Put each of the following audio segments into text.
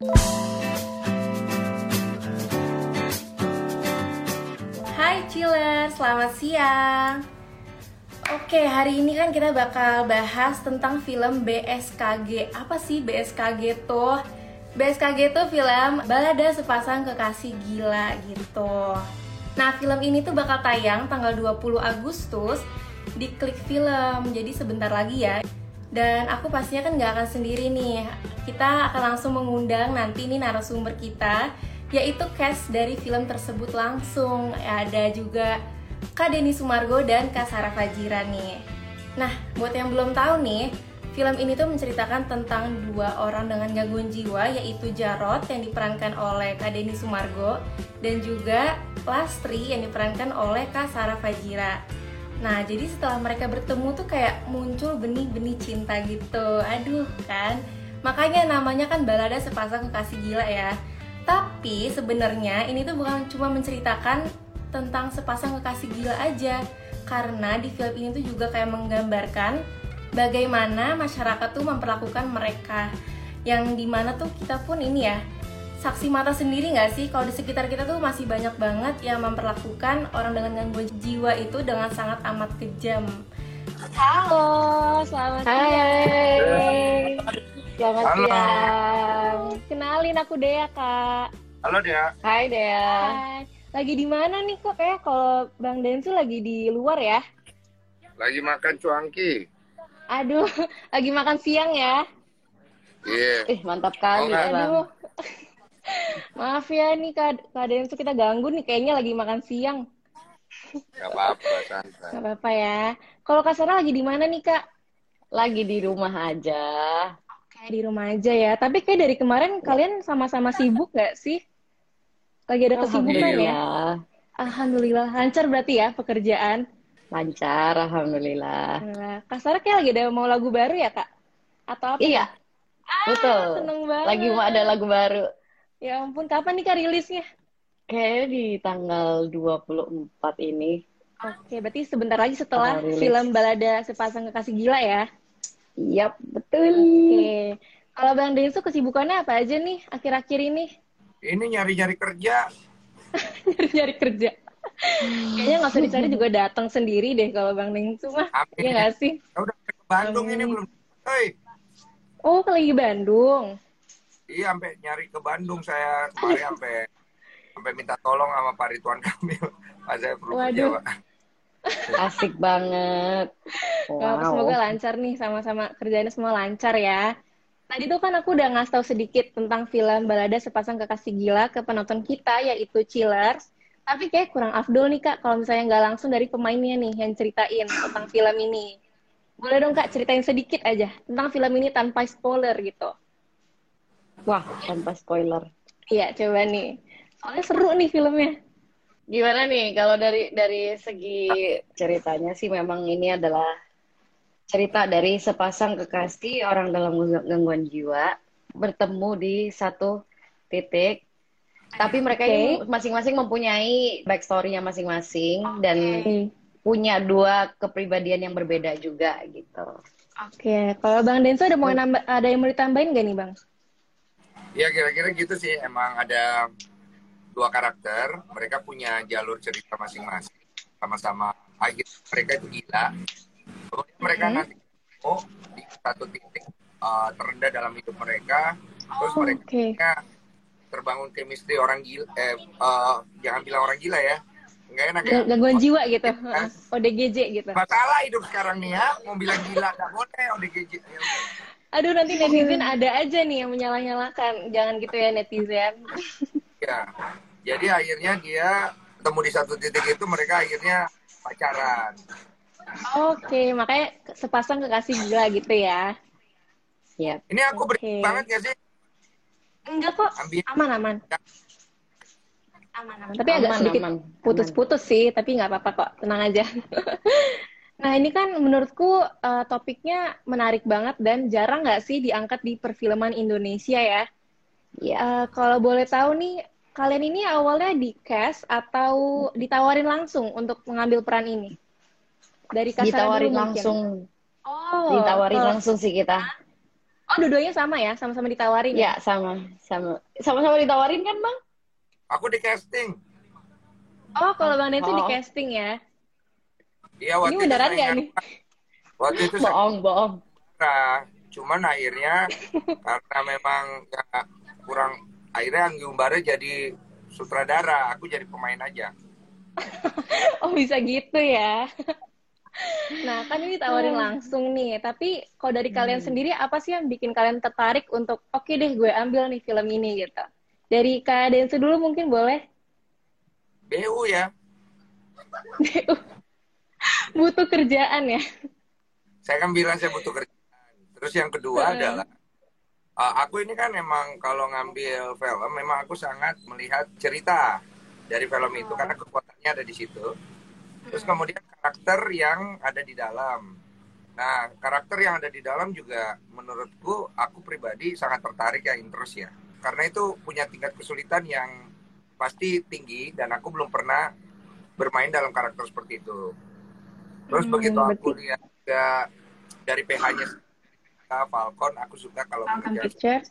Hai Chiller, selamat siang. Oke, hari ini kan kita bakal bahas tentang film BSKG. Apa sih BSKG tuh? BSKG tuh film Balada Sepasang Kekasih Gila gitu. Nah, film ini tuh bakal tayang tanggal 20 Agustus di Klik Film. Jadi sebentar lagi ya. Dan aku pastinya kan nggak akan sendiri nih. Kita akan langsung mengundang nanti nih narasumber kita, yaitu cast dari film tersebut langsung. Ada juga Kak Denny Sumargo dan Kak Sarah Fajira nih. Nah, buat yang belum tahu nih, film ini tuh menceritakan tentang dua orang dengan gangguan jiwa, yaitu Jarot yang diperankan oleh Kak Denny Sumargo dan juga Lastri yang diperankan oleh Kak Sarah Fajira. Nah, jadi setelah mereka bertemu tuh kayak muncul benih-benih cinta gitu. Aduh, kan. Makanya namanya kan balada sepasang kekasih gila ya. Tapi sebenarnya ini tuh bukan cuma menceritakan tentang sepasang kekasih gila aja. Karena di film ini tuh juga kayak menggambarkan bagaimana masyarakat tuh memperlakukan mereka. Yang di mana tuh kita pun ini ya, saksi mata sendiri nggak sih kalau di sekitar kita tuh masih banyak banget yang memperlakukan orang dengan gangguan jiwa itu dengan sangat amat kejam. Halo, selamat siang. Selamat Halo. siang. Kenalin aku Dea, Kak. Halo Dea. Hai Dea. Hai. Lagi di mana nih kok kayak kalau Bang Densu lagi di luar ya? Lagi makan cuangki. Aduh, lagi makan siang ya. Iya. Eh, mantap kali Oh, ya, Bang. Maaf ya nih Kak, Kak Densu kita ganggu nih kayaknya lagi makan siang. Gak apa-apa, santai. Gak apa-apa ya. Kalau Kak Sarah lagi di mana nih Kak? Lagi di rumah aja. Kayak di rumah aja ya. Tapi kayak dari kemarin kalian sama-sama sibuk gak sih? Lagi ada kesibukan ya? Alhamdulillah. Lancar berarti ya pekerjaan? Lancar, alhamdulillah. Alhamdulillah. Kak Sarah kayak lagi ada mau lagu baru ya Kak? Atau apa? Iya, Ah, betul. Seneng banget. Lagi mau ada lagu baru. Ya ampun, kapan nih Kak rilisnya? Kayaknya di tanggal 24 ini. Oke, berarti sebentar lagi setelah rilis. film Balada Sepasang Kekasih Gila ya? Yap, betul. Oke. Kalau Bang Densu kesibukannya apa aja nih akhir-akhir ini? Ini nyari-nyari kerja. nyari kerja. Kayaknya nggak usah dicari juga datang sendiri deh kalau Bang Ningsu mah. Iya nggak sih? Ya udah ke Bandung ini Amin. belum. Hei, Oh, ke lagi Bandung. Iya sampai nyari ke Bandung saya kemarin sampai sampai minta tolong sama Pak Ridwan Kamil. Pak saya perlu kerja, Waduh. Pak. Asik banget. Nggak apa, Semoga lancar nih sama-sama kerjanya semua lancar ya. Tadi tuh kan aku udah ngasih tahu sedikit tentang film Balada Sepasang Kekasih Gila ke penonton kita yaitu Chillers. Tapi kayak kurang afdol nih Kak kalau misalnya nggak langsung dari pemainnya nih yang ceritain tentang film ini. Boleh dong Kak ceritain sedikit aja tentang film ini tanpa spoiler gitu. Wah, tanpa spoiler. Iya, coba nih. Soalnya seru nih filmnya. Gimana nih kalau dari dari segi ceritanya sih memang ini adalah cerita dari sepasang kekasih orang dalam gangguan jiwa bertemu di satu titik. Tapi mereka ini masing-masing mempunyai backstory-nya masing-masing dan punya dua kepribadian yang berbeda juga gitu. Oke, kalau Bang Denso ada mau nambah, ada yang mau ditambahin gak nih Bang? Ya kira-kira gitu sih. Emang ada dua karakter. Mereka punya jalur cerita masing-masing. Sama-sama. Akhir mereka itu gila. Kemudian mereka Mhm. nanti oh di satu titik uh, terendah dalam hidup mereka. Terus Oh, mereka Oke. terbangun chemistry orang gila. Eh, uh, jangan bilang orang gila ya. Nggak enak ya. Gang- Gangguan jiwa gitu. Kan? ODGJ gitu. Masalah hidup sekarang nih ya. Mau bilang gila nggak boleh. ODGJ. Ya. Aduh nanti netizen ada aja nih yang menyalah-nyalakan. Jangan gitu ya netizen. Ya, jadi akhirnya dia ketemu di satu titik itu mereka akhirnya pacaran. Oke, makanya sepasang kekasih gila gitu ya. Siap. Ini aku berisik banget gak sih? Enggak kok, Ambil. aman-aman. Aman-aman. Tapi agak Aman, sedikit aman, putus-putus sih, tapi nggak apa-apa kok, tenang aja. nah ini kan menurutku eh, topiknya menarik banget dan jarang nggak sih diangkat di perfilman Indonesia ya. Ya. Eh, kalau boleh tahu nih, kalian ini awalnya di cast atau ditawarin langsung untuk mengambil peran ini? Dari Kak Sarah Ditawarin dulu mungkin. langsung. Oh, Ditawarin kalau- langsung sih kita. Oh, dua-duanya sama ya? Sama-sama ditawarin ya? Ya, sama. Sama. Sama-sama ditawarin kan, Bang? Aku di casting. Oh, kalau Bang Densu oh. di casting ya? Iya, waktu Ini beneran nggak nih? Waktu itu bohong, bohong. Nah, cuman akhirnya karena memang ya, kurang akhirnya Anggi Umbara jadi sutradara, aku jadi pemain aja. oh bisa gitu ya. Nah kan ini tawarin hmm. langsung nih, tapi kalau dari kalian hmm. sendiri apa sih yang bikin kalian tertarik untuk oke okay deh gue ambil nih film ini gitu? Dari Kak Densu dulu mungkin boleh? BU ya. BU. Kerjaan ya? Saya kan bilang saya butuh kerjaan. Terus yang kedua adalah uh, aku ini kan emang kalau ngambil film memang aku sangat melihat cerita dari film itu karena kekuatannya ada di situ. Terus kemudian karakter yang ada di dalam. Nah, karakter yang ada di dalam juga menurutku aku pribadi sangat tertarik ya terus ya. Karena itu punya tingkat kesulitan yang pasti tinggi dan aku belum pernah bermain dalam karakter seperti itu. Terus hmm, begitu aku lihat juga dari PH-nya Falcon, aku suka kalau bekerja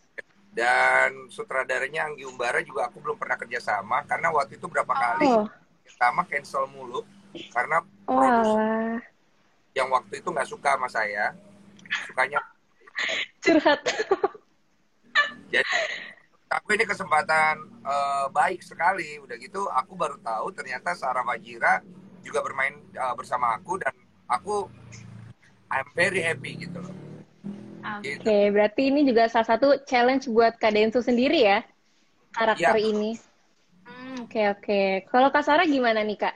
dan sutradaranya Anggi Umbara juga aku belum pernah kerjasama karena waktu itu berapa oh. kali pertama cancel mulu karena oh, produser yang waktu itu nggak suka sama saya. Sukanya curhat. Jadi aku ini kesempatan uh, baik sekali. Udah gitu aku baru tahu ternyata Sarah Fajira juga bermain uh, bersama aku dan aku I'm very happy gitu loh Oke, okay, gitu. berarti ini juga salah satu challenge buat Kak Densu sendiri ya, karakter ya. ini. Oke, hmm, oke. Okay, okay. Kalau Kak Sarah gimana nih, Kak?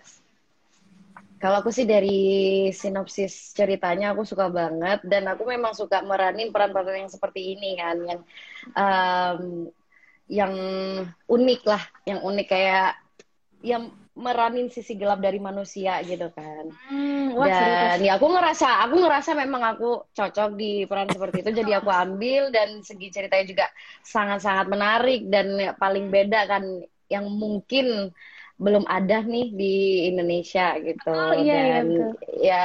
Kalau aku sih dari sinopsis ceritanya aku suka banget dan aku memang suka meranin peran-peran yang seperti ini kan yang um, yang unik lah, yang unik kayak yang meranin sisi gelap dari manusia gitu kan. Hmm, wah, dan ya aku ngerasa aku ngerasa memang aku cocok di peran seperti itu jadi aku ambil. Dan segi ceritanya juga sangat-sangat menarik dan paling beda kan yang mungkin belum ada nih di Indonesia gitu. Oh, iya, iya dan iya, ya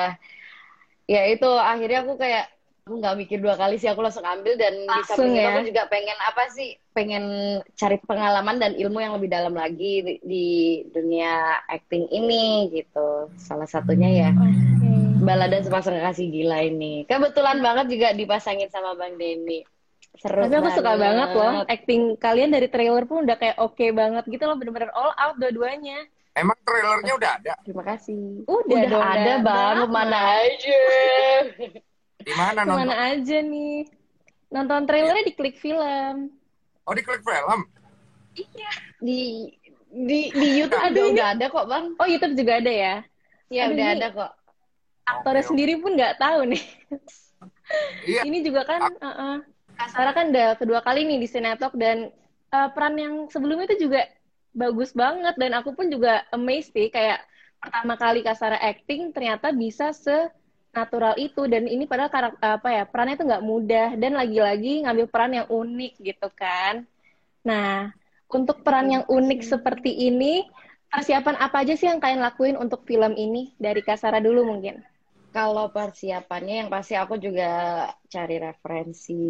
ya itu akhirnya aku kayak aku nggak mikir dua kali sih aku langsung ambil dan langsung, di samping ya. aku juga pengen apa sih pengen cari pengalaman dan ilmu yang lebih dalam lagi di, di dunia acting ini gitu salah satunya ya okay. balada sepasang kasih gila ini kebetulan banget juga dipasangin sama bang Denny Seru Tapi aku banget. suka banget loh acting kalian dari trailer pun udah kayak oke okay banget gitu loh bener-bener all out dua-duanya. Emang trailernya udah ada? Terima kasih. Udah, udah ada bang, mana aja. Di mana nonton? Mana aja nih? Nonton trailernya di klik film. Oh di klik film? Iya. Di di di YouTube ada udah ada kok bang. Oh YouTube juga ada ya? Iya udah ada kok. Aktornya okay, sendiri pun nggak tahu nih. Iya. Ini juga kan. Uh -uh Sarah kan udah kedua kali nih di Sinetok dan uh, peran yang sebelumnya itu juga bagus banget dan aku pun juga amazed sih kayak pertama kali Kasara acting ternyata bisa se natural itu dan ini padahal karakter apa ya perannya itu nggak mudah dan lagi-lagi ngambil peran yang unik gitu kan. Nah untuk peran yang unik seperti ini persiapan apa aja sih yang kalian lakuin untuk film ini dari Kasara dulu mungkin? Kalau persiapannya yang pasti aku juga cari referensi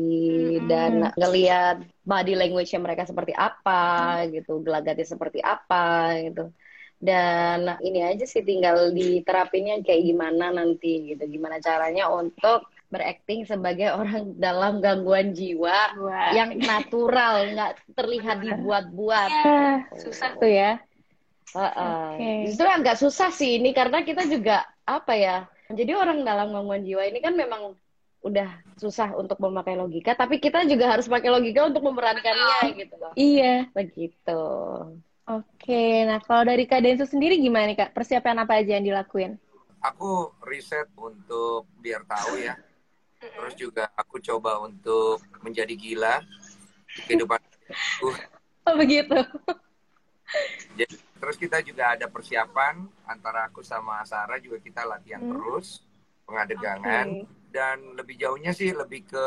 hmm. dan ngeliat body language-nya mereka seperti apa hmm. gitu, gelagatnya seperti apa gitu. Dan ini aja sih tinggal diterapinnya kayak gimana nanti gitu, gimana caranya untuk berakting sebagai orang dalam gangguan jiwa Wah. yang natural, nggak terlihat dibuat-buat. Yeah, susah tuh ya. Uh, uh. Okay. Justru agak susah sih ini karena kita juga apa ya jadi orang dalam gangguan jiwa ini kan memang udah susah untuk memakai logika, tapi kita juga harus pakai logika untuk memerankannya gitu loh. Iya. Begitu. Oke, nah kalau dari Kak Densu sendiri gimana nih Kak? Persiapan apa aja yang dilakuin? Aku riset untuk biar tahu ya. Terus juga aku coba untuk menjadi gila di kehidupan Oh begitu. Jadi Terus kita juga ada persiapan antara aku sama Sarah juga kita latihan hmm. terus pengadegangan okay. dan lebih jauhnya sih lebih ke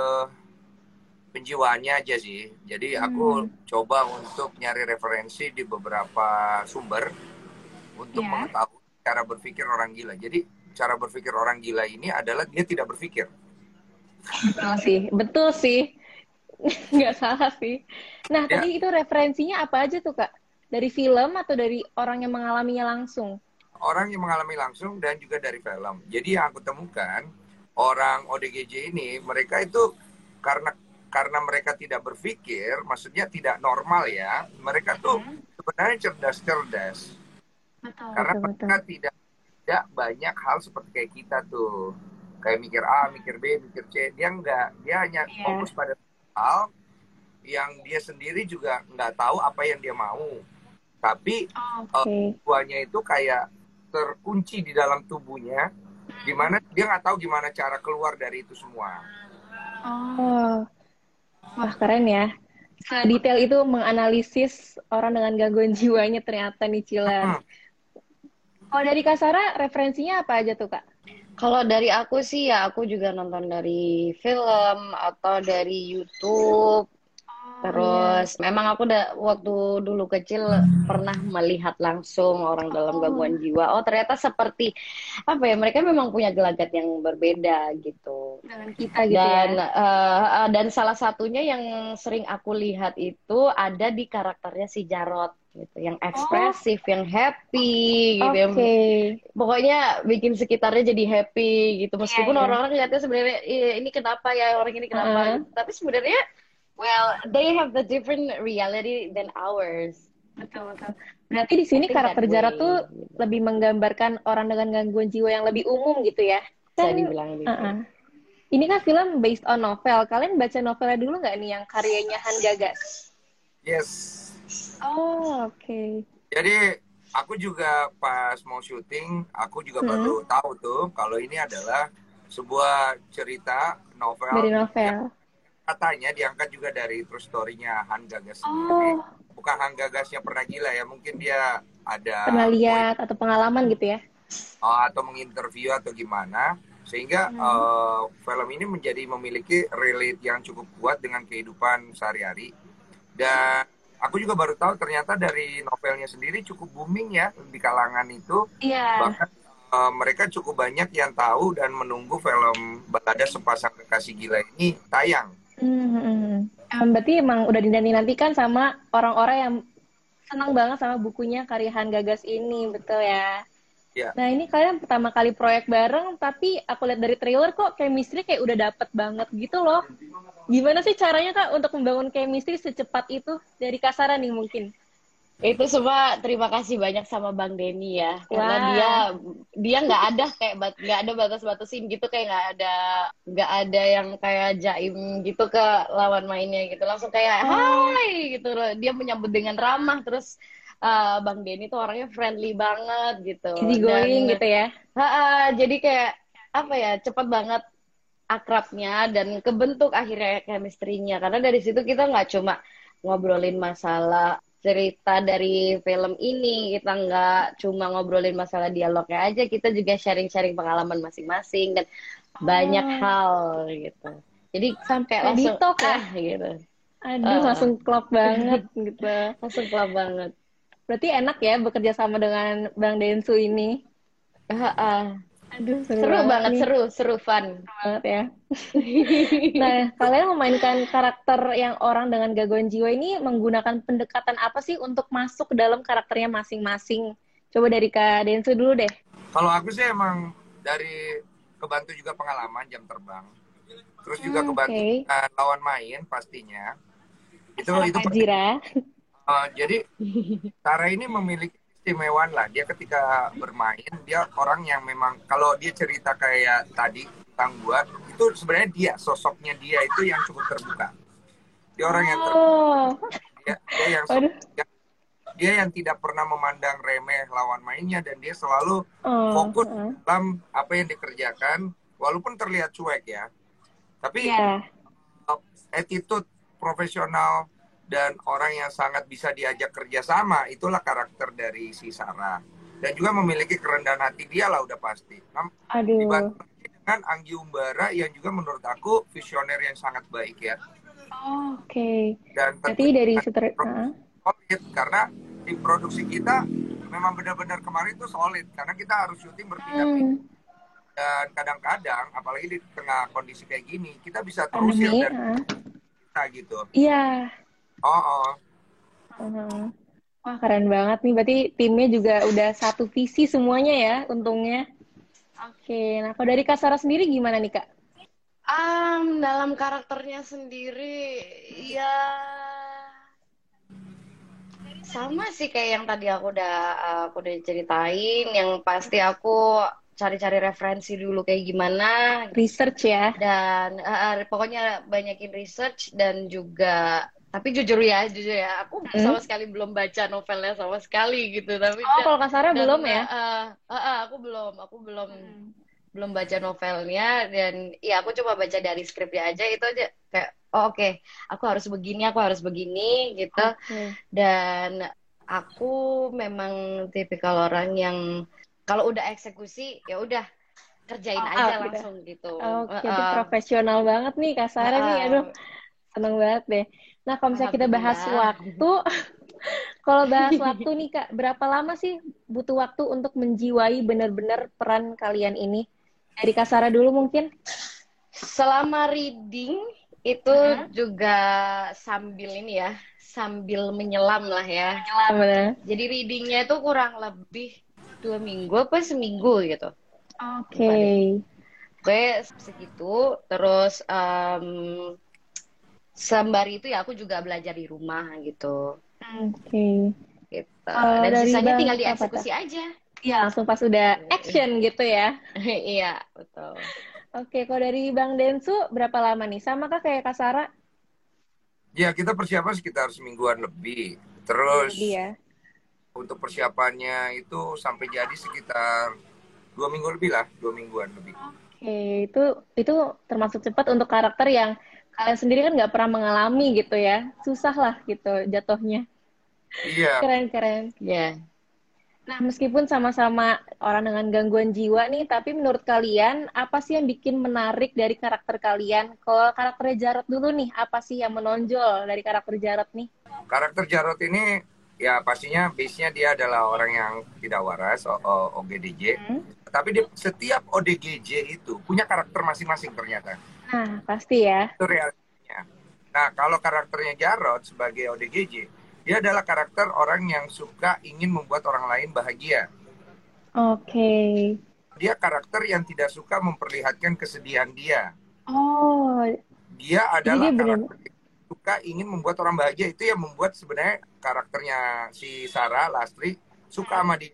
penjiwaannya aja sih. Jadi hmm. aku coba untuk nyari referensi di beberapa sumber untuk yeah. mengetahui cara berpikir orang gila. Jadi cara berpikir orang gila ini adalah dia tidak berpikir. Betul sih, betul sih. nggak salah sih. Nah, ya. tadi itu referensinya apa aja tuh, Kak? Dari film atau dari orang yang mengalaminya langsung? Orang yang mengalami langsung dan juga dari film. Jadi yang aku temukan, orang ODGJ ini, mereka itu karena karena mereka tidak berpikir, maksudnya tidak normal ya, mereka tuh hmm. sebenarnya cerdas-cerdas. Karena betul, mereka betul. tidak tidak banyak hal seperti kayak kita tuh kayak mikir A, mikir B, mikir C. Dia enggak, dia hanya yeah. fokus pada hal yang dia sendiri juga nggak tahu apa yang dia mau. Tapi okay. uh, itu kayak terkunci di dalam tubuhnya, di mana dia nggak tahu gimana cara keluar dari itu semua. Oh, wah keren ya. Detail itu menganalisis orang dengan gangguan jiwanya ternyata nih Cila. Hmm. Kalau dari Kasara, referensinya apa aja tuh Kak? Kalau dari aku sih ya aku juga nonton dari film atau dari YouTube. Oh, Terus iya. memang aku udah waktu dulu kecil pernah melihat langsung orang dalam oh. gangguan jiwa. Oh ternyata seperti apa ya mereka memang punya gelagat yang berbeda gitu. Dengan kita gitu dan, ya. Uh, dan salah satunya yang sering aku lihat itu ada di karakternya si Jarot gitu yang oh. ekspresif oh. yang happy gitu okay. yang pokoknya bikin sekitarnya jadi happy gitu meskipun yeah, orang-orang yeah. lihatnya sebenarnya ini kenapa ya orang ini kenapa uh -huh. tapi sebenarnya well they have the different reality than ours betul betul berarti di sini karakter Jara tuh lebih menggambarkan orang dengan gangguan jiwa yang lebih umum gitu ya bisa dibilang gitu uh -uh. ini kan film based on novel kalian baca novelnya dulu nggak nih yang karyanya Han Gagas yes Oh, oke. Okay. Jadi aku juga pas mau syuting, aku juga hmm. baru tahu tuh kalau ini adalah sebuah cerita novel. Dari novel. Katanya diangkat juga dari true story-nya Han Gagas sendiri. Oh. Bukan Han Gagas yang pernah gila ya, mungkin dia ada pernah lihat atau pengalaman gitu ya. Uh, atau menginterview atau gimana sehingga hmm. uh, film ini menjadi memiliki relate yang cukup kuat dengan kehidupan sehari-hari dan aku juga baru tahu ternyata dari novelnya sendiri cukup booming ya di kalangan itu. Iya. Bahkan uh, mereka cukup banyak yang tahu dan menunggu film Balada Sepasang Kekasih Gila ini tayang. Hmm, um, berarti emang udah dinanti-nantikan sama orang-orang yang senang banget sama bukunya Karyahan Gagas ini, betul ya? Ya. Nah ini kalian pertama kali proyek bareng, tapi aku lihat dari trailer kok chemistry kayak udah dapet banget gitu loh. Gimana sih caranya kak untuk membangun chemistry secepat itu dari kasaran nih mungkin? Itu semua terima kasih banyak sama Bang Denny ya, karena wow. dia dia nggak ada kayak nggak ada batas-batasin gitu kayak nggak ada nggak ada yang kayak jaim gitu ke lawan mainnya gitu langsung kayak oh. hai gitu loh. Dia menyambut dengan ramah terus uh, Bang Denny tuh orangnya friendly banget gitu. Easy going dan, gitu ya. Uh, uh, jadi kayak apa ya cepat banget akrabnya dan kebentuk akhirnya chemistry-nya karena dari situ kita nggak cuma ngobrolin masalah cerita dari film ini kita nggak cuma ngobrolin masalah dialognya aja kita juga sharing-sharing pengalaman masing-masing dan oh. banyak hal gitu jadi sampai langsung talk ya ah, gitu aduh uh, langsung klop banget gitu langsung klop banget Berarti enak ya bekerja sama dengan Bang Densu ini. Uh, uh. Aduh, seru, seru banget, seru, seru, fun. Seru banget ya. nah, kalian memainkan karakter yang orang dengan gangguan jiwa ini menggunakan pendekatan apa sih untuk masuk ke dalam karakternya masing-masing? Coba dari Kak Densu dulu deh. Kalau aku sih emang dari kebantu juga pengalaman jam terbang. Terus juga hmm, kebantu okay. lawan main pastinya. Itu Sama itu Jira. Uh, jadi Tara ini memiliki istimewaan lah. Dia ketika bermain, dia orang yang memang kalau dia cerita kayak tadi tentang gua, itu sebenarnya dia sosoknya dia itu yang cukup terbuka. Dia orang yang terbuka. Oh. Dia, dia yang dia, dia yang tidak pernah memandang remeh lawan mainnya dan dia selalu oh. fokus uh. dalam apa yang dikerjakan, walaupun terlihat cuek ya. Tapi yeah. attitude profesional dan orang yang sangat bisa diajak kerjasama itulah karakter dari si Sarah dan juga memiliki kerendahan hati dia lah udah pasti. Aduh. dengan Anggi Umbara yang juga menurut aku visioner yang sangat baik ya. Oh, Oke. Okay. Dan berarti dari sutradara solid karena di produksi kita memang benar-benar kemarin itu solid karena kita harus syuting berpindah-pindah. Hmm. Dan kadang-kadang apalagi di tengah kondisi kayak gini kita bisa terusir dan kita gitu. Iya. Oh, oh. Uh-huh. Wah keren banget nih, berarti timnya juga udah satu visi semuanya ya, untungnya. Oke, nah kalau dari Kak Sarah sendiri gimana nih Kak? Um, dalam karakternya sendiri, ya sama sih kayak yang tadi aku udah aku udah ceritain, yang pasti aku cari-cari referensi dulu kayak gimana, Research ya. dan uh, pokoknya banyakin research dan juga tapi jujur ya jujur ya aku Hmm. sama sekali belum baca novelnya sama sekali gitu tapi Oh, kalau Kak Sarah dan, belum ya? uh, uh, uh, aku belum aku belum belum baca novelnya dan ya aku coba baca dari skripnya aja itu aja kayak oh, oke aku harus begini aku harus begini gitu Oke. dan aku memang tipikal orang yang kalau udah eksekusi ya udah kerjain All aja gitu. langsung gitu Oke, Uh, jadi uh, profesional banget nih Kak Sarah nih. uh, Aduh, seneng banget deh. Nah, kalau misalnya kita bahas waktu, kalau bahas waktu nih Kak, berapa lama sih butuh waktu untuk menjiwai benar-benar peran kalian ini? Dari Kak Sarah dulu mungkin? selama reading itu Uh-huh. juga sambil ini ya sambil menyelam lah ya Lama. jadi readingnya itu kurang lebih dua minggu apa seminggu gitu Oke. Oke, segitu. Terus em, sembari itu ya aku juga belajar di rumah gitu. Oke. gitu. Kalau Dan dari sisanya tinggal apa, dieksekusi aja. Iya, langsung pas udah action gitu ya. Iya, betul. Oke, kalau dari Bang Densu berapa lama nih? Sama kah kayak Kak Sarah? Ya, kita persiapan sekitar semingguan lebih. Terus Dia. untuk persiapannya itu sampai jadi sekitar dua minggu lebih lah, dua mingguan lebih. Oke, itu itu termasuk cepat untuk karakter yang kalian sendiri kan nggak pernah mengalami gitu ya. Susah lah gitu jatuhnya. Iya, Keren-keren. Ya. Nah, meskipun sama-sama orang dengan gangguan jiwa nih, tapi menurut kalian apa sih yang bikin menarik dari karakter kalian? Kalau karakternya Jarot dulu nih, apa sih yang menonjol dari karakter Jarot nih? karakter Jarot ini ya pastinya base-nya dia adalah orang yang tidak waras, o- o- OGDJ. Hmm. Tapi di setiap ODGJ itu punya karakter masing-masing ternyata. Nah, pasti ya. Itu realitanya. Nah, kalau karakternya Jarot sebagai ODGJ, dia adalah karakter orang yang suka ingin membuat orang lain bahagia. Oke. Dia karakter yang tidak suka memperlihatkan kesedihan dia. Oh, Dia adalah dia karakter yang suka ingin membuat orang bahagia. Itu yang membuat sebenarnya karakternya si Sarah Lastri suka sama dia.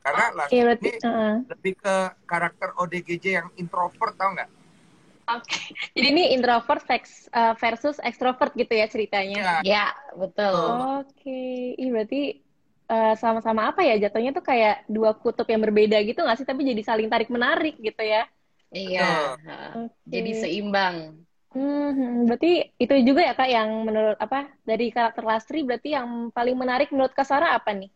Karena Lastri berarti, ini Heeh. lebih ke karakter ODGJ yang introvert tau nggak? Oke. Jadi ini introvert eh, versus extrovert gitu ya ceritanya. Ya, Ya, betul. Oke, Ih, berarti eh, sama-sama apa ya jatuhnya tuh kayak dua kutub yang berbeda gitu nggak sih? Tapi jadi saling tarik menarik gitu ya. Iya. Oke. Jadi seimbang. Hmm, berarti itu juga ya kak yang menurut apa dari karakter Lastri berarti yang paling menarik menurut Kak Sarah apa nih?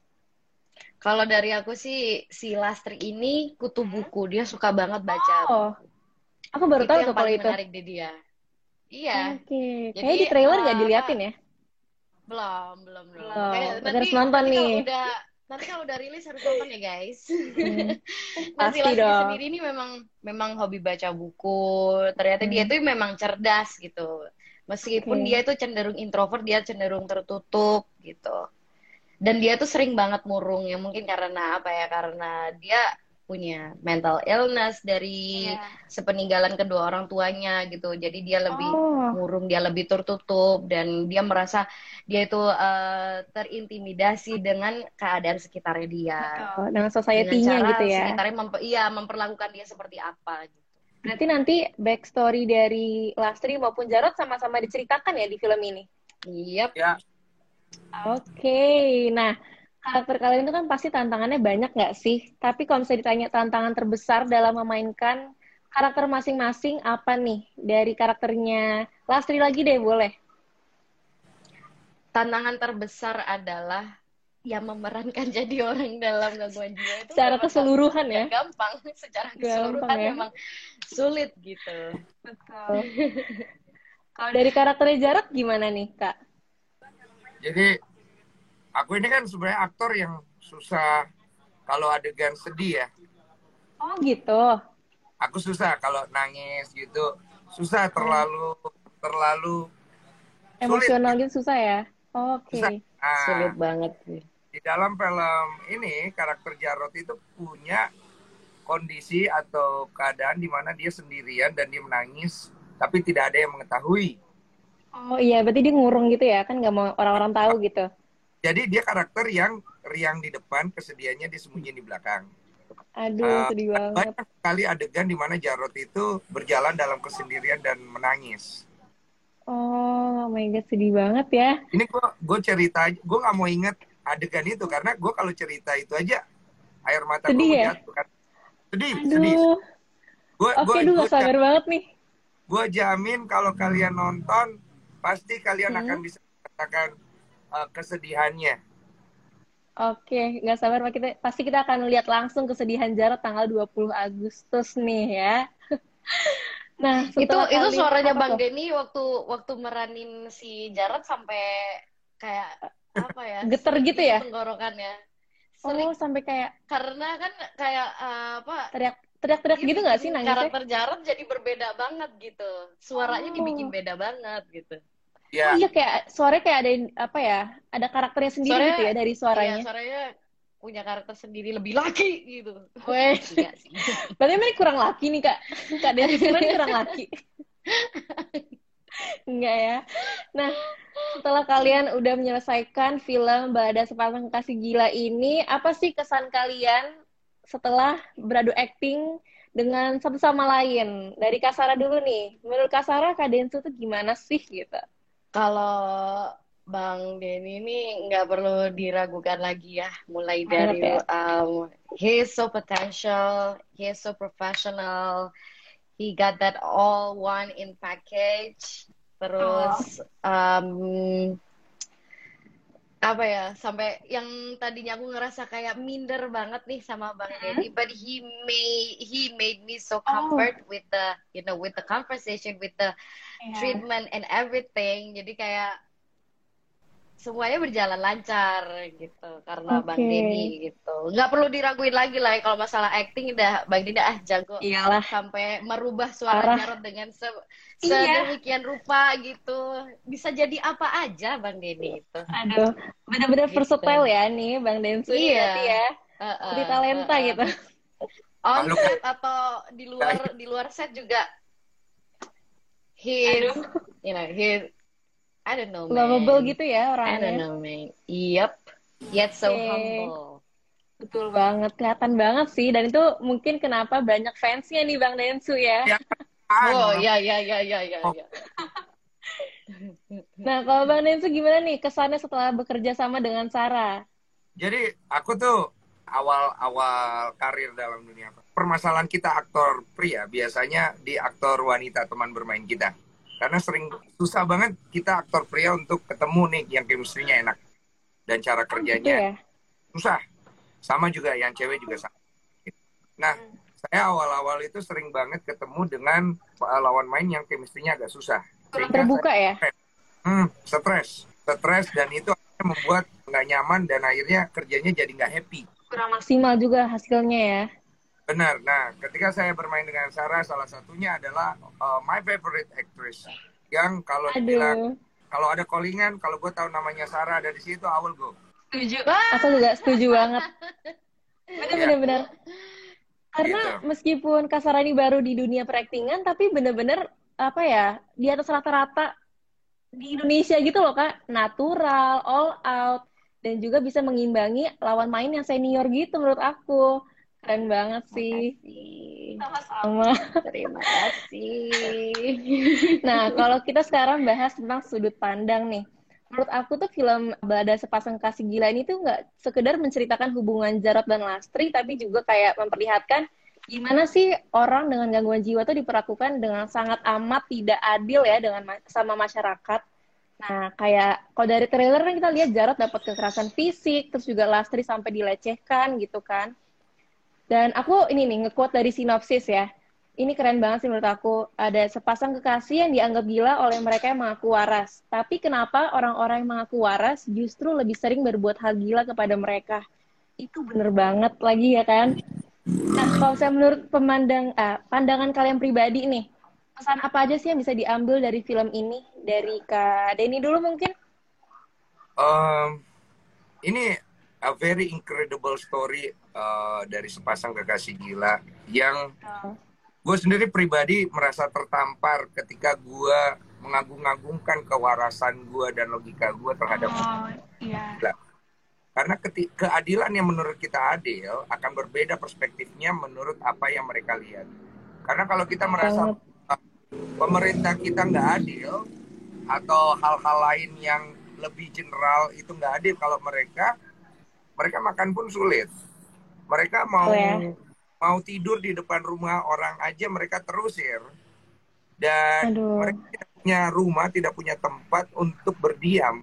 Kalau dari aku sih si Lastri ini kutu buku, dia suka banget baca. Oh, aku baru itu tahu tuh kalau itu. menarik di dia. Iya. Oke, Jadi, kayaknya di trailer nggak eh, diliatin ya? Belum, belum, belum. Kayak Berarti harus nonton nanti nih. Kalau udah, nanti kalau udah rilis harus nonton ya guys. Hmm, Pasti si Lastri dong. sendiri ini memang memang hobi baca buku. Ternyata dia Hmm. tuh memang cerdas gitu. Meskipun Oke. dia tuh cenderung introvert, dia cenderung tertutup gitu. Dan dia tuh sering banget murung ya mungkin karena apa ya? Karena dia punya mental illness dari Iya. sepeninggalan kedua orang tuanya gitu. Jadi dia lebih Oh, murung, dia lebih tertutup dan dia merasa dia itu eh, terintimidasi dengan keadaan sekitarnya dia. betul. dengan society-nya gitu ya. sekitarnya memper- iya memperlakukan dia seperti apa gitu. Berarti nanti backstory dari Lastri maupun Jarot sama-sama diceritakan ya di film ini? Yap. ya Oke, nah karakter kalian itu kan pasti tantangannya banyak nggak sih? Tapi kalau misalnya ditanya tantangan terbesar dalam memainkan karakter masing-masing apa nih? Dari karakternya Lastri lagi deh boleh. Tantangan terbesar adalah yang memerankan jadi orang dalam gangguan jiwa itu Secara keseluruhan ya. gampang secara keseluruhan Gampang ya. memang sulit gitu. Betul. Kalau dari karakternya Jarot gimana nih, Kak? Jadi aku ini kan sebenarnya aktor yang susah kalau adegan sedih ya. Oh gitu. Aku susah kalau nangis gitu. Susah terlalu terlalu Emosional gitu susah ya? Oke. Okay. Nah, Sulit banget sih. Di dalam film ini karakter Jarot itu punya kondisi atau keadaan di mana dia sendirian dan dia menangis tapi tidak ada yang mengetahui. Oh iya, berarti dia ngurung gitu ya? Kan nggak mau orang-orang tahu gitu. Jadi dia karakter yang riang di depan, kesedihannya disembunyiin di belakang. Aduh, uh, sedih banget. Banyak sekali adegan di mana Jarot itu berjalan dalam kesendirian dan menangis. Oh, oh my god, sedih banget ya. Ini gue gue cerita, gue nggak mau inget adegan itu karena gue kalau cerita itu aja air mata gue ya? jatuh kan. Sedih, Aduh. sedih. Gua, Oke, okay, gue sabar banget nih. Gue jamin kalau kalian nonton pasti kalian hmm. akan bisa katakan uh, kesedihannya Oke, nggak sabar Pak. Kita, pasti kita akan lihat langsung kesedihan Jarot tanggal 20 Agustus nih ya. nah, itu itu suaranya Bang Denny waktu waktu meranin si Jarot sampai kayak apa ya? Geter gitu ya? Tenggorokannya. Sering, oh, sampai kayak karena kan kayak uh, apa? Teriak teriak-teriak gitu nggak sih nangisnya? Karakter Jarot jadi berbeda banget gitu. Suaranya oh. dibikin beda banget gitu. Ya. Oh iya kayak suaranya kayak ada apa ya? Ada karakternya sendiri suaranya, gitu ya dari suaranya. Iya, suaranya punya karakter sendiri lebih laki gitu. Weh. Iya Berarti ini kurang laki nih kak. Kak Denny kurang laki. Enggak ya. Nah, setelah kalian udah menyelesaikan film Balada Sepasang Kasih Gila ini, apa sih kesan kalian setelah beradu acting dengan satu sama lain? Dari Kasara dulu nih. Menurut Kasara, Kak Densu tuh gimana sih gitu? Kalau Bang Denny ini nggak perlu diragukan lagi ya, mulai dari ya. um, he is so potential, he is so professional, he got that all one in package, terus oh. um, apa ya sampai yang tadinya aku ngerasa kayak minder banget nih sama Bang hmm? Deddy but he made he made me so oh. comfort oh. with the you know with the conversation with the yeah. treatment and everything jadi kayak semuanya berjalan lancar gitu karena okay. Bang Denny gitu. Nggak perlu diraguin lagi lah kalau masalah acting udah Bang Denny ah jago. Iyalah. Sampai merubah suara Jarod dengan se iya. sedemikian rupa gitu. Bisa jadi apa aja Bang Denny itu. Aduh, benar-benar gitu. versatile ya nih Bang Densu iya. ya. Uh, uh, di talenta uh, uh. gitu. On set atau di luar di luar set juga his you know his I don't know, man. Lovable gitu ya orangnya. I don't know, man. Yep. Yet so okay. humble. Betul banget, kelihatan banget sih. Dan itu mungkin kenapa banyak fansnya nih Bang Densu ya. ya. Oh, ya, ya, ya, ya, ya. Oh. ya. nah, kalau Bang Densu gimana nih kesannya setelah bekerja sama dengan Sarah? Jadi, aku tuh awal-awal karir dalam dunia permasalahan kita aktor pria biasanya di aktor wanita teman bermain kita karena sering susah banget kita aktor pria untuk ketemu nih yang chemistry-nya enak dan cara kerjanya oh, gitu ya? susah. Sama juga yang cewek juga sama. Nah, hmm. saya awal-awal itu sering banget ketemu dengan lawan main yang chemistry-nya agak susah. Sehingga terbuka saya, ya? Hmm, stres. Stres dan itu membuat nggak nyaman dan akhirnya kerjanya jadi nggak happy. Kurang maksimal juga hasilnya ya. Benar. Nah, ketika saya bermain dengan Sarah, salah satunya adalah uh, my favorite actress. Yang kalau bilang kalau ada callingan, kalau gue tahu namanya Sarah ada di situ, I will go. Setuju. Aku juga setuju banget. Benar-benar. Ya. Karena gitu. meskipun Kasarani baru di dunia peraktingan, tapi benar-benar apa ya di atas rata-rata di Indonesia gitu loh kak, natural, all out, dan juga bisa mengimbangi lawan main yang senior gitu menurut aku. Keren banget sih. Sama-sama. Terima kasih. nah, kalau kita sekarang bahas tentang sudut pandang nih. Menurut aku tuh film Balada Sepasang Kasih Gila ini tuh nggak sekedar menceritakan hubungan Jarot dan Lastri, tapi juga kayak memperlihatkan gimana sih orang dengan gangguan jiwa tuh diperlakukan dengan sangat amat tidak adil ya dengan sama masyarakat. Nah, kayak kalau dari trailer kan kita lihat Jarot dapat kekerasan fisik, terus juga Lastri sampai dilecehkan gitu kan. Dan aku ini nih nge-quote dari sinopsis ya. Ini keren banget sih menurut aku. Ada sepasang kekasih yang dianggap gila oleh mereka yang mengaku waras. Tapi kenapa orang-orang yang mengaku waras justru lebih sering berbuat hal gila kepada mereka? Itu bener banget lagi ya kan? Nah, kalau saya menurut pemandang, ah, pandangan kalian pribadi nih, pesan apa aja sih yang bisa diambil dari film ini dari Kak Denny dulu mungkin? Um, ini a very incredible story uh, dari sepasang kekasih gila yang oh. gue sendiri pribadi merasa tertampar ketika gue mengagung-agungkan kewarasan gue dan logika gue terhadap oh, iya. gila. Karena keadilan yang menurut kita adil akan berbeda perspektifnya menurut apa yang mereka lihat. Karena kalau kita merasa pemerintah kita nggak adil atau hal-hal lain yang lebih general itu nggak adil kalau mereka mereka makan pun sulit. Mereka mau oh, ya? mau tidur di depan rumah orang aja mereka terusir dan Aduh. mereka tidak punya rumah, tidak punya tempat untuk berdiam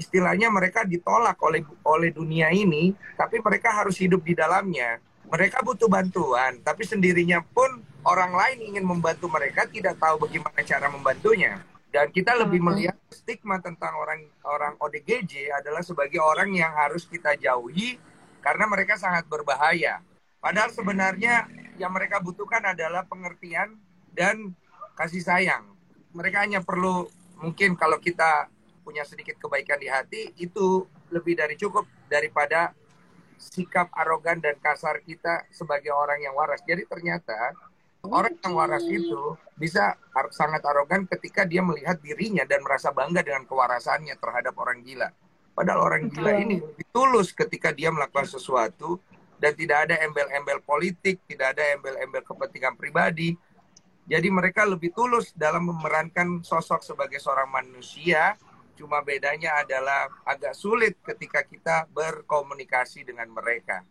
istilahnya mereka ditolak oleh oleh dunia ini, tapi mereka harus hidup di dalamnya. Mereka butuh bantuan, tapi sendirinya pun orang lain ingin membantu mereka tidak tahu bagaimana cara membantunya. Dan kita lebih melihat stigma tentang orang orang ODGJ adalah sebagai orang yang harus kita jauhi karena mereka sangat berbahaya. Padahal sebenarnya yang mereka butuhkan adalah pengertian dan kasih sayang. Mereka hanya perlu mungkin kalau kita punya sedikit kebaikan di hati itu lebih dari cukup daripada sikap arogan dan kasar kita sebagai orang yang waras. Jadi ternyata orang yang waras itu bisa sangat arogan ketika dia melihat dirinya dan merasa bangga dengan kewarasannya terhadap orang gila. Padahal orang gila ini lebih tulus ketika dia melakukan sesuatu dan tidak ada embel-embel politik, tidak ada embel-embel kepentingan pribadi. Jadi mereka lebih tulus dalam memerankan sosok sebagai seorang manusia Cuma bedanya adalah agak sulit ketika kita berkomunikasi dengan mereka.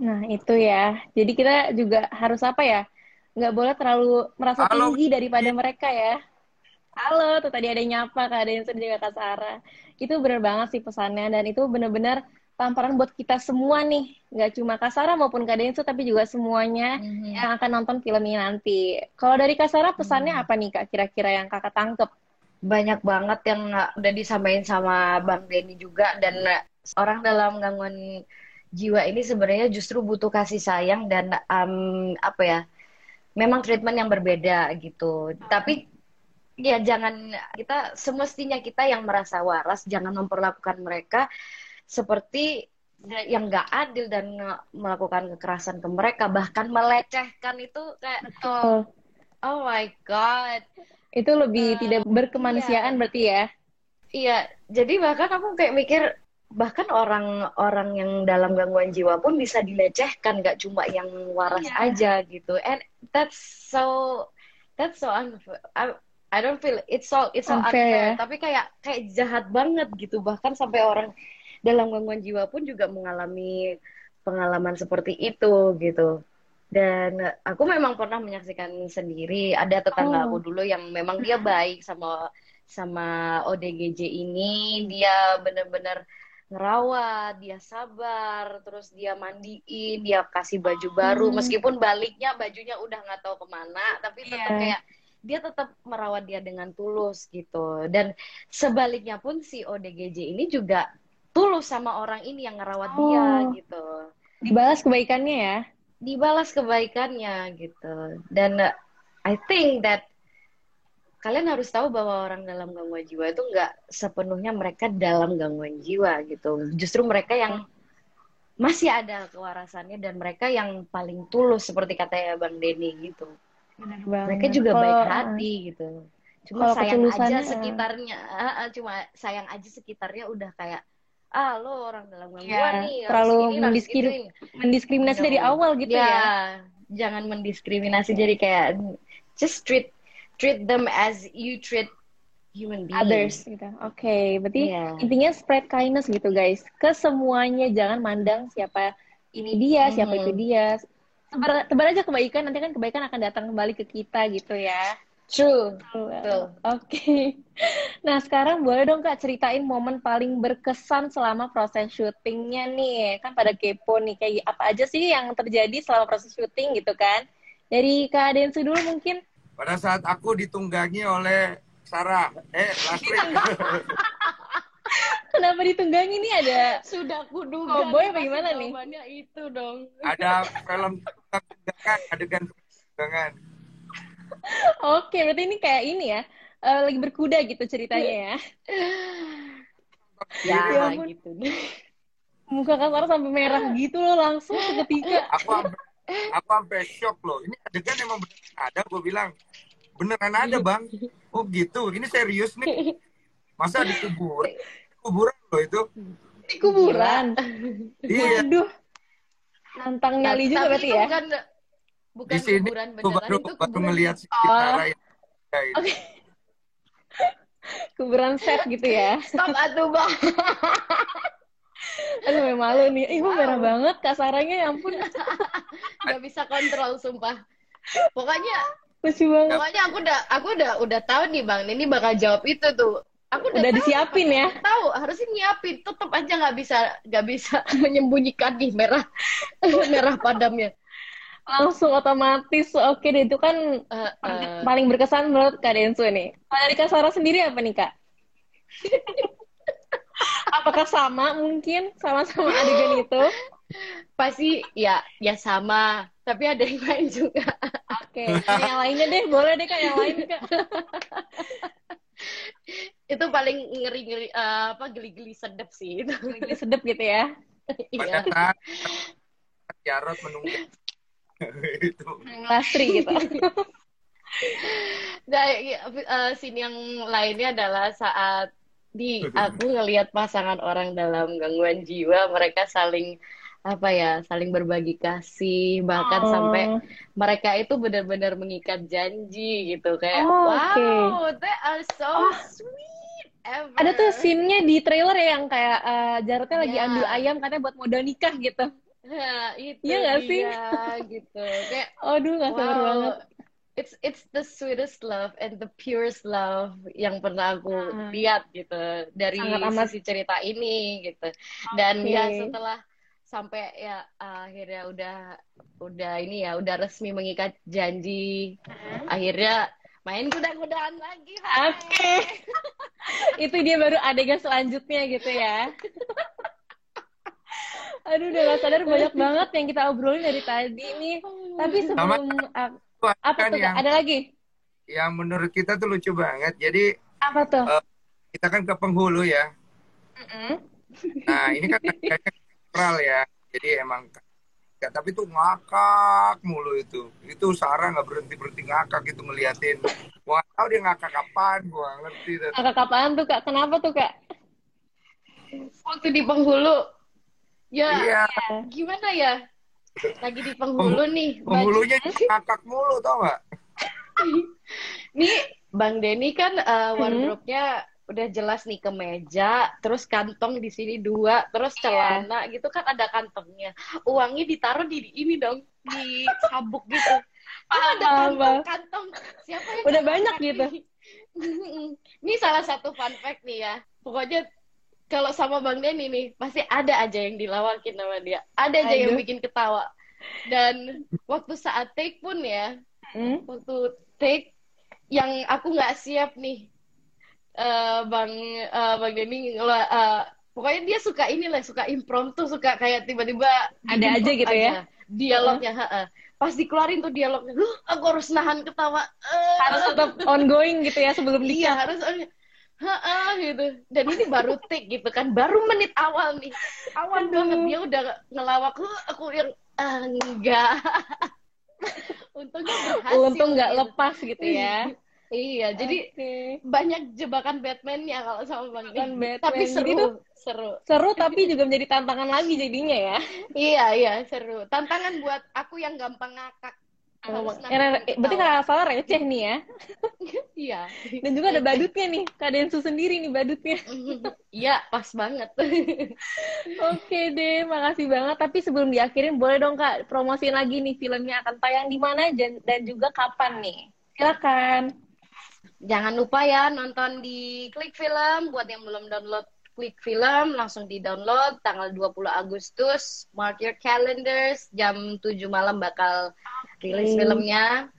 Nah, itu ya. Jadi kita juga harus apa ya? Nggak boleh terlalu merasa Halo. tinggi daripada mereka ya. Halo, tuh tadi ada yang nyapa, Kak, ada yang sedih Kak Sarah. Itu bener banget sih pesannya, dan itu bener-bener tamparan buat kita semua nih. Nggak cuma Kak Sarah maupun Kak Densu, tapi juga semuanya mm-hmm. yang akan nonton film ini nanti. Kalau dari Kak Sarah, pesannya mm-hmm. apa nih Kak, kira-kira yang Kakak tangkep? banyak banget yang udah disampaikan sama Bang Denny juga dan orang dalam gangguan jiwa ini sebenarnya justru butuh kasih sayang dan um, apa ya memang treatment yang berbeda gitu tapi ya jangan kita semestinya kita yang merasa waras jangan memperlakukan mereka seperti yang nggak adil dan melakukan kekerasan ke mereka bahkan melecehkan itu kayak Betul. oh my god itu lebih uh, tidak berkemanusiaan iya. berarti ya? Iya, jadi bahkan aku kayak mikir bahkan orang-orang yang dalam gangguan jiwa pun bisa dilecehkan, gak cuma yang waras iya. aja gitu. And that's so that's so unfair. I, I don't feel it's so it's so unfair, unfair. Ya? tapi kayak kayak jahat banget gitu. Bahkan sampai orang dalam gangguan jiwa pun juga mengalami pengalaman seperti itu gitu dan aku memang pernah menyaksikan sendiri ada tetangga oh. aku dulu yang memang dia baik sama sama ODGJ ini dia benar-benar ngerawat dia sabar terus dia mandiin dia kasih baju baru hmm. meskipun baliknya bajunya udah nggak tahu ke mana tapi tetap yeah. kayak dia tetap merawat dia dengan tulus gitu dan sebaliknya pun si ODGJ ini juga tulus sama orang ini yang ngerawat oh. dia gitu dibalas kebaikannya ya dibalas kebaikannya gitu dan uh, I think that kalian harus tahu bahwa orang dalam gangguan jiwa itu nggak sepenuhnya mereka dalam gangguan jiwa gitu. Justru mereka yang masih ada kewarasannya dan mereka yang paling tulus seperti kata ya bang Denny gitu. Mereka juga Kalo, baik hati gitu. Cuma sayang aja sekitarnya cuma sayang aja sekitarnya udah kayak ah lo orang dalam gangguan ya, nih terlalu mendiskrim mendiskriminasi dari awal gitu ya, ya jangan mendiskriminasi jadi kayak just treat treat them as you treat human beings others gitu oke okay, berarti yeah. intinya spread kindness gitu guys ke semuanya jangan mandang siapa ini dia siapa mm -hmm. itu dia tebar, tebar aja kebaikan nanti kan kebaikan akan datang kembali ke kita gitu ya True. Oke. Okay. Nah sekarang boleh dong kak ceritain momen paling berkesan selama proses syutingnya nih. Kan pada kepo nih kayak apa aja sih yang terjadi selama proses syuting gitu kan? Dari kak Densu dulu mungkin. Pada saat aku ditunggangi oleh Sarah, eh Lasri. Kenapa ditunggangi nih ada? Sudah kuduga. Oh boy bagaimana nih? itu dong. Ada film tunggangan, adegan tunggangan Oke, berarti ini kayak ini ya. Uh, lagi berkuda gitu ceritanya ya. ya, Ya gitu. Muka Kak Sarah sampai merah gitu loh langsung seketika. Aku aku sampai shock loh. Ini adegan emang beneran ada. Gue bilang beneran ada bang. Oh gitu. Ini serius nih. Masa di kuburan? Kuburan loh itu. Di kuburan. Iya. Waduh. Nantang nyali juga berarti itu ya. Bukan, bukan Di sini kuburan beneran baru itu baru kuburan. melihat si Oh. Yang ada itu. Oke. Kuburan set gitu ya. Stop atuh bang. Aduh, memang malu nih. Ih, kok merah banget Kak Sarahnya, ya ampun. Gak bisa kontrol sumpah. Pokoknya Lucu banget. pokoknya aku udah aku udah udah tahu nih bang. Ini bakal jawab itu tuh. Aku udah, Udah tahu, disiapin ya. tahu harusnya nyiapin. Tetep aja nggak bisa nggak bisa menyembunyikan nih merah merah padamnya. Langsung otomatis. Oke deh, itu kan Eh, eh. paling berkesan menurut Kak Densu nih. Kalau dari Kak Sarah sendiri apa nih, Kak? Apakah sama mungkin sama-sama adegan itu? pasti ya ya sama. Tapi ada yang lain juga. Oke, yang lainnya deh, boleh deh Kak, yang lain Kak. itu paling ngeri ngeri apa geli-geli sedep sih itu. Lagi sedep gitu ya. Iya. Jarot menunggu itu. Lastri gitu. Nah, eh, scene yang lainnya adalah saat di aku ngelihat pasangan orang dalam gangguan jiwa mereka saling apa ya saling berbagi kasih bahkan Oh. sampai mereka itu benar-benar mengikat janji gitu kayak Oh, wow they are so Oh. sweet ever Ada tuh scene-nya di trailer ya yang kayak eh, Jarotnya lagi Ya. ambil ayam katanya buat modal nikah gitu. Nah, itu Iya nggak sih? gitu kayak Aduh, gak sabar wow banget. It's it's the sweetest love and the purest love yang pernah aku Hmm. lihat gitu dari Sangat sisi cerita ini gitu dan ya setelah sampai ya akhirnya udah udah ini ya udah resmi mengikat janji Hmm. akhirnya main kuda-kudaan lagi. Oke. Itu dia baru adegan selanjutnya gitu ya. Aduh, udah gak sadar banyak banget yang kita obrolin dari tadi nih. Tapi sebelum ah, apa Kan tuh? Yang Ada lagi? yang menurut kita tuh lucu banget. Jadi Apa tuh? Eh, kita kan ke penghulu ya. Mm-mm. Nah ini kan kayaknya netral ya. Jadi emang ya, tapi tuh ngakak mulu itu. Itu Sarah nggak berhenti berhenti ngakak gitu ngeliatin. Gua tahu dia ngakak kapan, gua ngerti. dah. Kakak apaan tuh kak? Kenapa tuh kak? waktu di penghulu ya Iya, gimana ya lagi di penghulu nih penghulunya ngakak mulu tau nggak? Nih, Bang Denny kan eh, wardrobe-nya udah jelas nih kemeja, terus kantong di sini dua, terus celana gitu kan ada kantongnya. Uangnya ditaruh di, di ini dong, di sabuk gitu. Kan ada Paham, kantong-kantong. Siapa yang Udah banyak gitu. nih? ini salah satu fun fact nih ya. Pokoknya kalau sama Bang Denny nih, pasti ada aja yang dilawakin sama dia. Ada aja yang Aduh. bikin ketawa. Dan waktu saat take pun ya, Hmm? waktu take yang aku nggak siap nih eh bang eh, bang Denny eh, pokoknya dia suka inilah suka impromptu suka kayak tiba-tiba Ada aja gitu ya? dialognya heeh. pas dikeluarin tuh dialognya "Huh, aku harus nahan ketawa Eh, Harus tetap ongoing gitu ya sebelum iya nikah. harus Heeh, gitu dan ini baru take gitu kan baru menit awal nih awal banget dia udah ngelawak "Huh, aku yang "Ah, enggak untungnya berhasil Untung nggak gitu. lepas gitu ya. Iya, jadi Oke. banyak jebakan Batman-nya kalau sama Bang Jebakan. Batman. Tapi Jadi seru, tuh- seru. Seru tapi juga menjadi tantangan lagi jadinya ya. Iya, iya, seru. Tantangan buat aku yang gampang ngakak. Nahan eh, berarti nggak salah receh nih ya. Iya. Dan juga ada badutnya nih. Kak Densu sendiri nih badutnya. Iya, pas banget. Oke deh, makasih banget. Tapi sebelum diakhirin, boleh dong Kak promosiin lagi nih filmnya akan tayang di mana dan, dan juga kapan nih? Silakan. Jangan lupa ya nonton di Klik Film buat yang belum download Klik Film langsung di-download tanggal 20 Agustus. Mark your calendars jam 7 malam bakal rilis filmnya.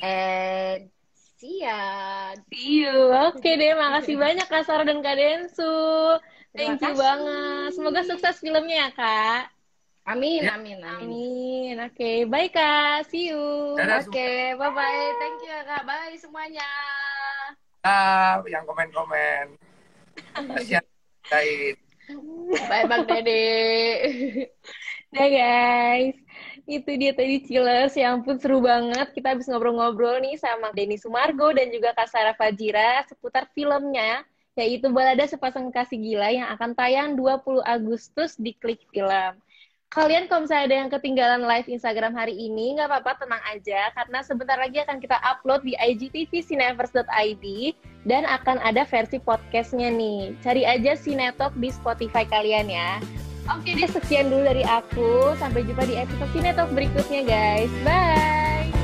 And see ya. See you. Oke deh, makasih banyak Kak Sarah dan Kak Densu. Thank you banget. Semoga sukses filmnya ya Kak. Amin, Ya. amin, amin. Amin. Oke, bye Kak. See you. Oke, bye-bye. Thank you ya, Kak. Bye semuanya. semua yang komen-komen. Kasihan Said. Bye, Bang Dede. Nah guys, itu dia tadi Chillers. Ya ampun seru banget. Kita habis ngobrol-ngobrol nih sama Denny Sumargo dan juga Kak Sarah Fajira seputar filmnya, yaitu Balada Sepasang Kasih Gila yang akan tayang 20 Agustus di Klik Film. Kalian kalau misalnya ada yang ketinggalan live Instagram hari ini, nggak apa-apa, tenang aja. Karena sebentar lagi akan kita upload di IGTV Cineverse.id dan akan ada versi podcastnya nih. Cari aja Cinetalk di Spotify kalian ya. Oke deh, sekian dulu dari aku. Sampai jumpa di episode Cinetalk berikutnya guys. Bye!